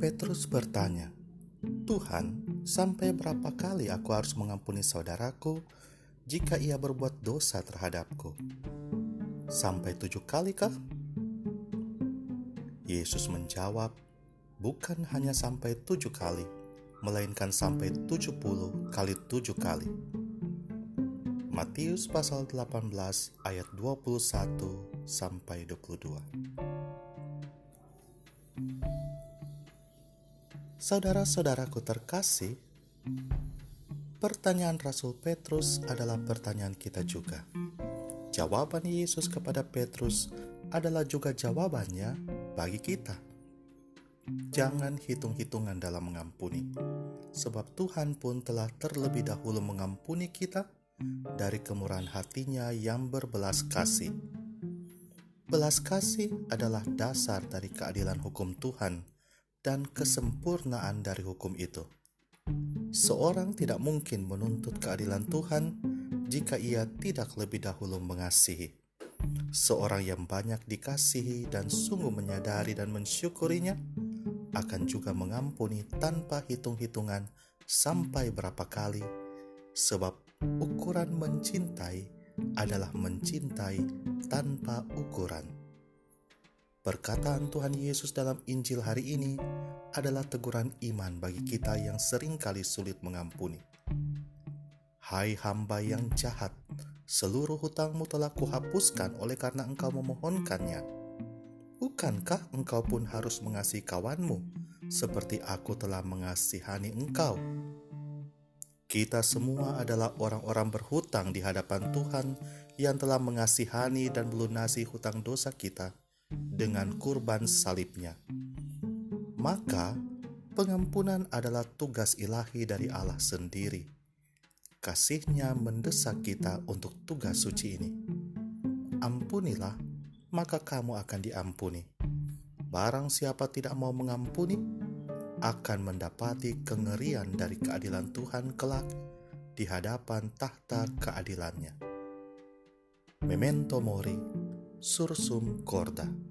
Petrus bertanya, "Tuhan, sampai berapa kali aku harus mengampuni saudaraku jika ia berbuat dosa terhadapku? Sampai tujuh kali kah?" Yesus menjawab, "Bukan hanya sampai tujuh kali, melainkan sampai tujuh puluh kali tujuh kali." Matius pasal 18 ayat 21 sampai 22. Saudara-saudaraku terkasih, pertanyaan Rasul Petrus adalah pertanyaan kita juga. Jawaban Yesus kepada Petrus adalah juga jawabannya bagi kita. Jangan hitung-hitungan dalam mengampuni, sebab Tuhan pun telah terlebih dahulu mengampuni kita dari kemurahan hatinya yang berbelas kasih. Belas kasih adalah dasar dari keadilan hukum Tuhan dan kesempurnaan dari hukum itu. Seorang tidak mungkin menuntut keadilan Tuhan jika ia tidak lebih dahulu mengasihi. Seorang yang banyak dikasihi dan sungguh menyadari dan mensyukurinya akan juga mengampuni tanpa hitung-hitungan sampai berapa kali, sebab ukuran mencintai adalah mencintai tanpa ukuran. Perkataan Tuhan Yesus dalam Injil hari ini adalah teguran iman bagi kita yang sering kali sulit mengampuni. Hai hamba yang jahat, seluruh hutangmu telah kuhapuskan oleh karena engkau memohonkannya. Bukankah engkau pun harus mengasihi kawanmu seperti aku telah mengasihani engkau? Kita semua adalah orang-orang berhutang di hadapan Tuhan yang telah mengasihani dan melunasi hutang dosa kita dengan kurban salibnya. Maka, pengampunan adalah tugas ilahi dari Allah sendiri. Kasihnya mendesak kita untuk tugas suci ini. Ampunilah, maka kamu akan diampuni. Barang siapa tidak mau mengampuni, akan mendapati kengerian dari keadilan Tuhan kelak di hadapan tahta keadilannya. Memento Mori, Sursum Corda.